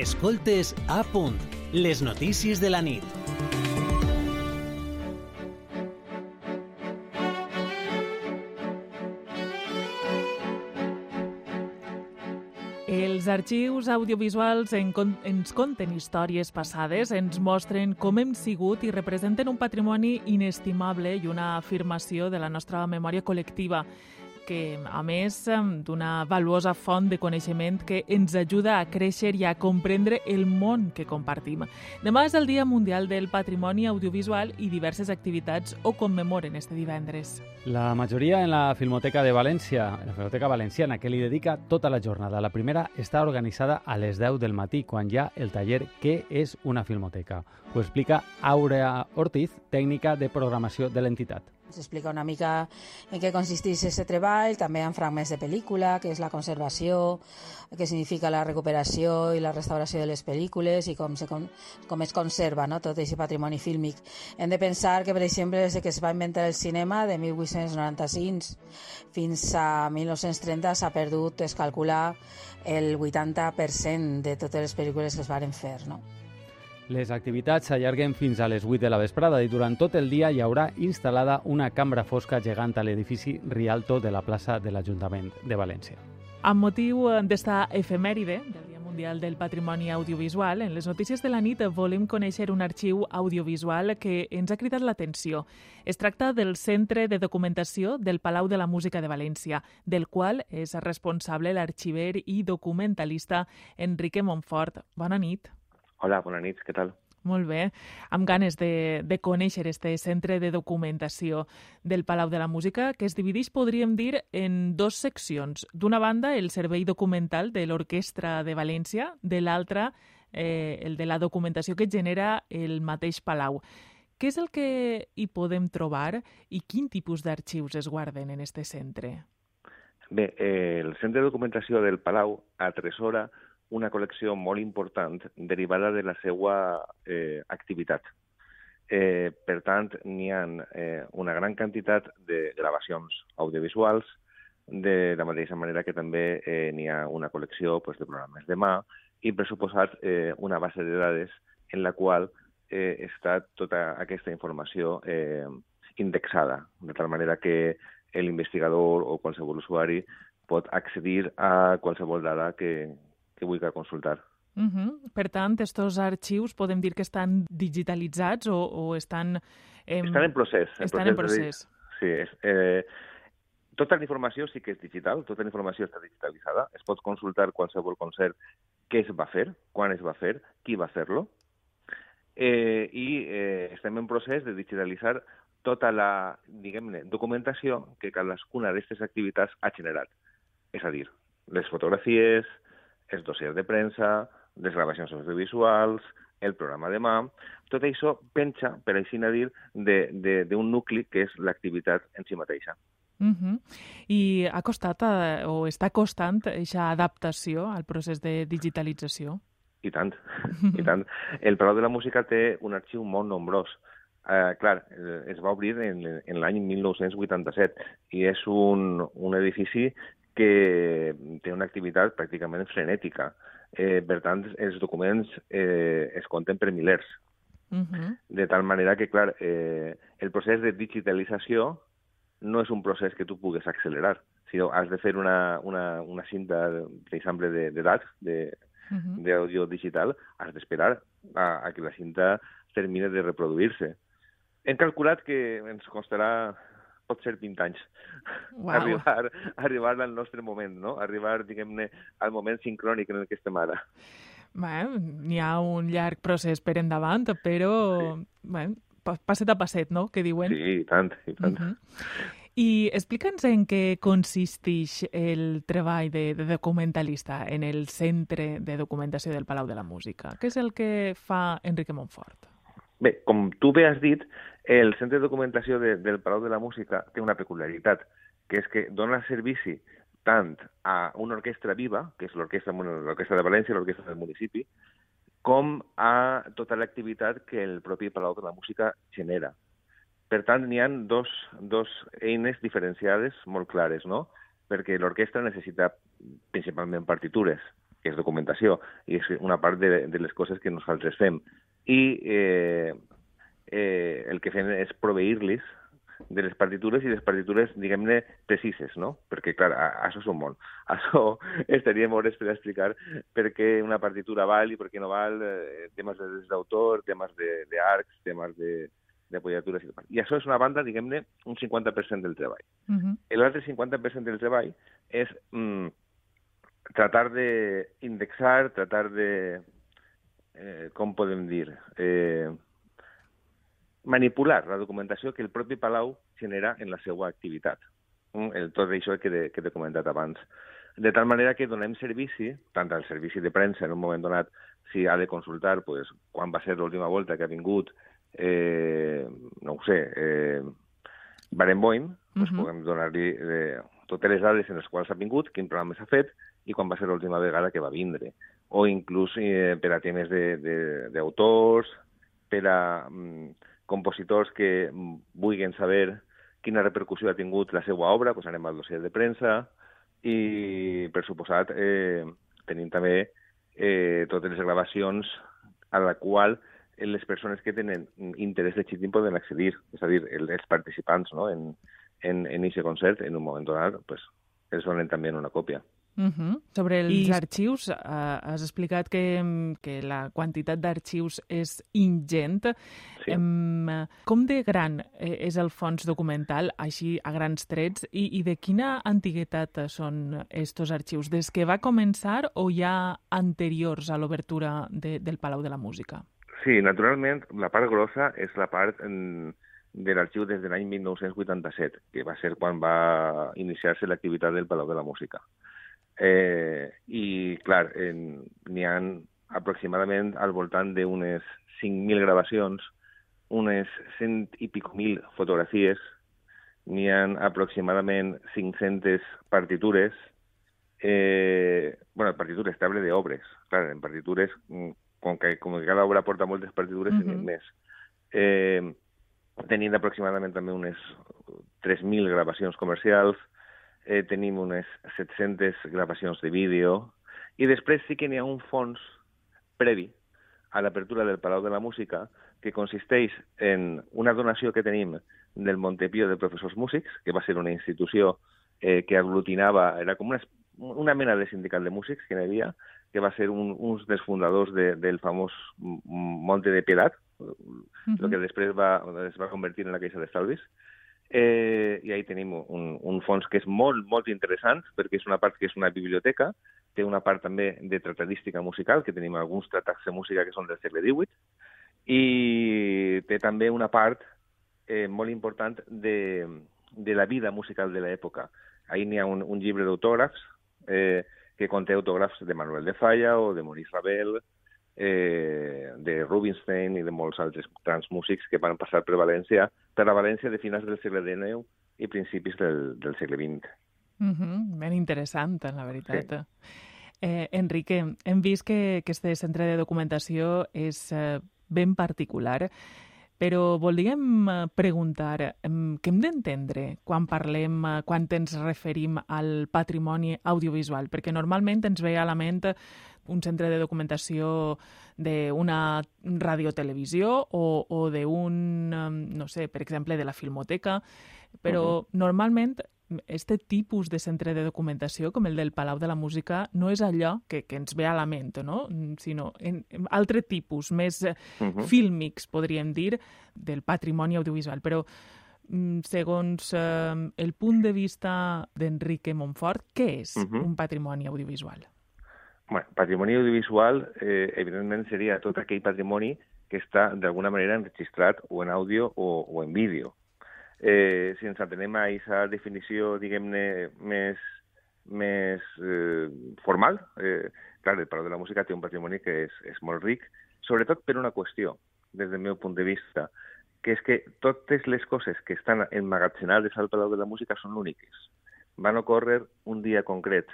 Escoltes a punt, les notícies de la nit. Els arxius audiovisuals en ens conten històries passades, ens mostren com hem sigut i representen un patrimoni inestimable i una afirmació de la nostra memòria col·lectiva que, a més d'una valuosa font de coneixement que ens ajuda a créixer i a comprendre el món que compartim. Demà és el Dia Mundial del Patrimoni Audiovisual i diverses activitats ho commemoren este divendres. La majoria en la Filmoteca de València, la Filmoteca Valenciana, que li dedica tota la jornada. La primera està organitzada a les 10 del matí, quan hi ha el taller Què és una filmoteca? Ho explica Aurea Ortiz, tècnica de programació de l'entitat. S'explica una mica en què consisteix aquest treball, també en fragments de pel·lícula, que és la conservació, què significa la recuperació i la restauració de les pel·lícules i com, se, com, com es conserva no? tot aquest patrimoni fílmic. Hem de pensar que, per exemple, des que es va inventar el cinema, de 1895 fins a 1930 s'ha perdut, es calcula, el 80% de totes les pel·lícules que es varen fer. No? Les activitats s'allarguen fins a les 8 de la vesprada i durant tot el dia hi haurà instal·lada una cambra fosca gegant a l'edifici Rialto de la plaça de l'Ajuntament de València. Amb motiu d'esta efemèride del Dia Mundial del Patrimoni Audiovisual, en les notícies de la nit volem conèixer un arxiu audiovisual que ens ha cridat l'atenció. Es tracta del Centre de Documentació del Palau de la Música de València, del qual és responsable l'arxiver i documentalista Enrique Montfort. Bona nit. Hola, bona nit, què tal? Molt bé, amb ganes de, de conèixer este centre de documentació del Palau de la Música, que es divideix, podríem dir, en dos seccions. D'una banda, el servei documental de l'Orquestra de València, de l'altra, eh, el de la documentació que genera el mateix Palau. Què és el que hi podem trobar i quin tipus d'arxius es guarden en este centre? Bé, eh, el centre de documentació del Palau atresora una col·lecció molt important derivada de la seva eh, activitat. Eh, per tant, n'hi ha eh, una gran quantitat de gravacions audiovisuals, de la mateixa manera que també eh, n'hi ha una col·lecció pues, de programes de mà i, per suposat, eh, una base de dades en la qual eh, està tota aquesta informació eh, indexada, de tal manera que l'investigador o qualsevol usuari pot accedir a qualsevol dada que, que vulgui consultar. Uh -huh. Per tant, aquests arxius podem dir que estan digitalitzats o, o estan... Eh, estan en procés. Estan en procés. Sí, és, eh, tota la informació sí que és digital, tota la informació està digitalitzada. Es pot consultar qualsevol concert què es va fer, quan es va fer, qui va fer-lo. Eh, I eh, estem en procés de digitalitzar tota la, diguem-ne, documentació que cadascuna d'aquestes activitats ha generat. És a dir, les fotografies, els dossiers de premsa, les gravacions audiovisuals, el programa de mà, tot això penja, per així dir, d'un nucli que és l'activitat en si mateixa. Uh -huh. I ha costat, eh, o està costant, aquesta adaptació al procés de digitalització? I tant, i tant. El Palau de la Música té un arxiu molt nombrós. Uh, clar, es va obrir en, en l'any 1987 i és un, un edifici que té una activitat pràcticament frenètica. Eh, per tant, els documents eh, es compten per milers. Uh -huh. De tal manera que, clar, eh, el procés de digitalització no és un procés que tu pugues accelerar, sinó has de fer una, una, una cinta, per exemple, de, de DAT, de, uh -huh. d'àudio digital, has d'esperar a, a que la cinta termine de reproduir-se. Hem calculat que ens costarà pot ser 20 anys. Wow. Arribar, arribar al nostre moment, no? Arribar, diguem-ne, al moment sincrònic en el que estem ara. Bé, n'hi ha un llarg procés per endavant, però sí. bé, passet a passet, no?, que diuen. Sí, i tant, i tant. Uh -huh. I explica'ns en què consisteix el treball de, de documentalista en el Centre de Documentació del Palau de la Música. Què és el que fa Enrique Montfort? Bé, com tu bé has dit, el Centre de Documentació de, del Palau de la Música té una peculiaritat, que és que dona servici tant a una orquestra viva, que és l'orquestra de València, l'orquestra del municipi, com a tota l'activitat que el propi Palau de la Música genera. Per tant, n'hi ha dos, dos eines diferenciades molt clares, no? perquè l'orquestra necessita principalment partitures, que és documentació, i és una part de, de les coses que nosaltres fem. I eh, eh, el que fem és proveir-los de les partitures i les partitures, diguem-ne, precises, no? Perquè, clar, a, això és un món. Això estaríem hores per explicar per què una partitura val i per què no val, eh, temes de d'autor, temes d'arcs, de, temes de, d'apoyatures i tal. I això és una banda, diguem-ne, un 50% del treball. Uh -huh. L'altre 50% del treball és mm, tratar d'indexar, tratar de, eh, com podem dir, eh, manipular la documentació que el propi Palau genera en la seva activitat. Mm, el, tot això que, de, que t'he comentat abans. De tal manera que donem servici, tant al servici de premsa en un moment donat, si ha de consultar pues, quan va ser l'última volta que ha vingut, eh, no ho sé, eh, Barenboim, pues, uh -huh. podem donar-li eh, totes les dades en les quals ha vingut, quin programa s'ha fet i quan va ser l'última vegada que va vindre. O inclús eh, per a temes d'autors, per a mm, compositors que mm, vulguin saber quina repercussió ha tingut la seva obra, doncs anem al dossier de premsa i, per suposat, eh, tenim també eh, totes les gravacions a la qual les persones que tenen interès legítim poden accedir, és a dir, els participants no? en, en, en aquest concert, en un moment donat, pues, els donen també una còpia. Uh -huh. Sobre els I... arxius, uh, has explicat que, que la quantitat d'arxius és ingent. Sí. Um, com de gran eh, és el fons documental, així a grans trets, i, i de quina antiguitat són estos arxius? Des que va començar o ja anteriors a l'obertura de, del Palau de la Música? Sí, naturalment, la part grossa és la part en, de l'arxiu des de l'any 1987, que va ser quan va iniciar-se l'activitat del Palau de la Música. Eh, I, clar, n'hi ha aproximadament al voltant d'unes 5.000 gravacions, unes 100 i pico mil fotografies, n'hi ha aproximadament 500 partitures, eh, bueno, partitures, table d'obres, clar, en partitures mm, com que, com que cada obra porta moltes partitures, uh -huh. més. Eh, tenim aproximadament també unes 3.000 gravacions comercials, eh, tenim unes 700 gravacions de vídeo, i després sí que n'hi ha un fons previ a l'apertura del Palau de la Música que consisteix en una donació que tenim del Montepío de Professors Músics, que va ser una institució eh, que aglutinava, era com una, una mena de sindicat de músics que hi havia, que va ser un, un dels fundadors de, del famós Monte de Piedad, uh -huh. el que després va, es va convertir en la Caixa d'Estalvis. Eh, I ahí tenim un, un fons que és molt, molt interessant, perquè és una part que és una biblioteca, té una part també de tratadística musical, que tenim alguns tractats de música que són del segle XVIII, i té també una part eh, molt important de, de la vida musical de l'època. Ahí n'hi ha un, un llibre d'autògrafs, eh, que conté autògrafs de Manuel de Falla o de Maurice Ravel, Rubinstein i de molts altres grans músics que van passar per València, per a València de finals del segle XIX i principis del, del segle XX. Mm -hmm, ben interessant, la veritat. Sí. Eh, Enrique, hem vist que, que este centre de documentació és eh, ben particular. Però voldríem eh, preguntar què hem d'entendre quan parlem, eh, quan ens referim al patrimoni audiovisual? Perquè normalment ens ve a la ment un centre de documentació d'una radiotelevisió o, o d'un, eh, no sé, per exemple, de la filmoteca, però uh -huh. normalment este tipus de centre de documentació, com el del Palau de la Música, no és allò que, que ens ve a la ment, no? sinó en, en altre tipus, més uh -huh. fílmics, podríem dir, del patrimoni audiovisual. Però, mm, segons eh, el punt de vista d'Enrique Montfort, què és uh -huh. un patrimoni audiovisual? Bueno, patrimoni audiovisual, eh, evidentment, seria tot aquell patrimoni que està d'alguna manera enregistrat o en àudio o, o en vídeo eh, si ens atenem a aquesta definició, diguem-ne, més, més eh, formal, eh, clar, el Palau de la Música té un patrimoni que és, és molt ric, sobretot per una qüestió, des del meu punt de vista, que és que totes les coses que estan emmagatzemades al Palau de la Música són úniques. Van ocórrer un dia concret,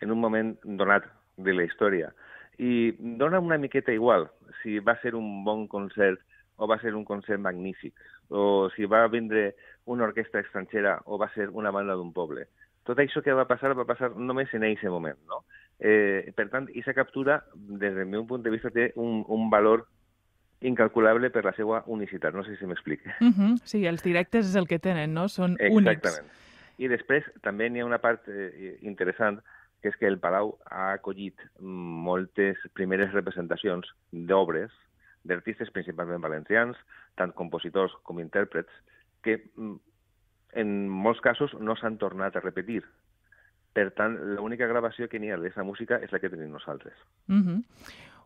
en un moment donat de la història. I dona una miqueta igual si va ser un bon concert o va ser un concert magnífic, o si va vindre una orquestra estrangera o va ser una banda d'un poble. Tot això que va passar va passar només en aquest moment, no? Eh, per tant, aquesta captura, des del meu punt de vista, té un, un valor incalculable per la seva unicitat. No sé si m'explique. Uh -huh. Sí, els directes és el que tenen, no? Són únics. Exactament. I després també n'hi ha una part eh, interessant, que és que el Palau ha acollit moltes primeres representacions d'obres d'artistes principalment valencians, tant compositors com intèrprets, que mm, en molts casos no s'han tornat a repetir. Per tant, l'única gravació que n'hi ha d'aquesta música és la que tenim nosaltres. Uh -huh.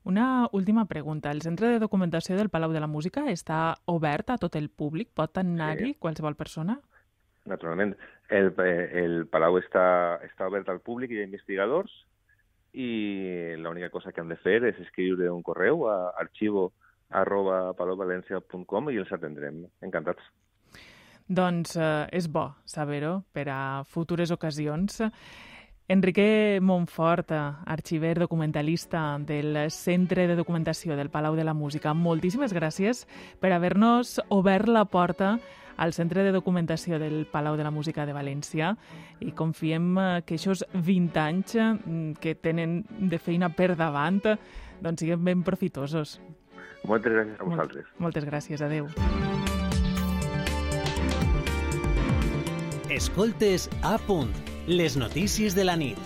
Una última pregunta. El Centre de Documentació del Palau de la Música està obert a tot el públic? Pot anar-hi sí. qualsevol persona? Naturalment. El, el Palau està, està obert al públic, hi ha investigadors, i l'única cosa que han de fer és escriure un correu a arxivo arroba palovalencia.com i els atendrem. Encantats. Doncs eh, és bo saber-ho per a futures ocasions. Enrique Montfort, arxiver documentalista del Centre de Documentació del Palau de la Música, moltíssimes gràcies per haver-nos obert la porta al Centre de Documentació del Palau de la Música de València i confiem eh, que aquests 20 anys mm, que tenen de feina per davant doncs siguin ben profitosos. Moltes gràcies a vosaltres. Molt, moltes gràcies, adeu. Escoltes a punt, les notícies de la nit.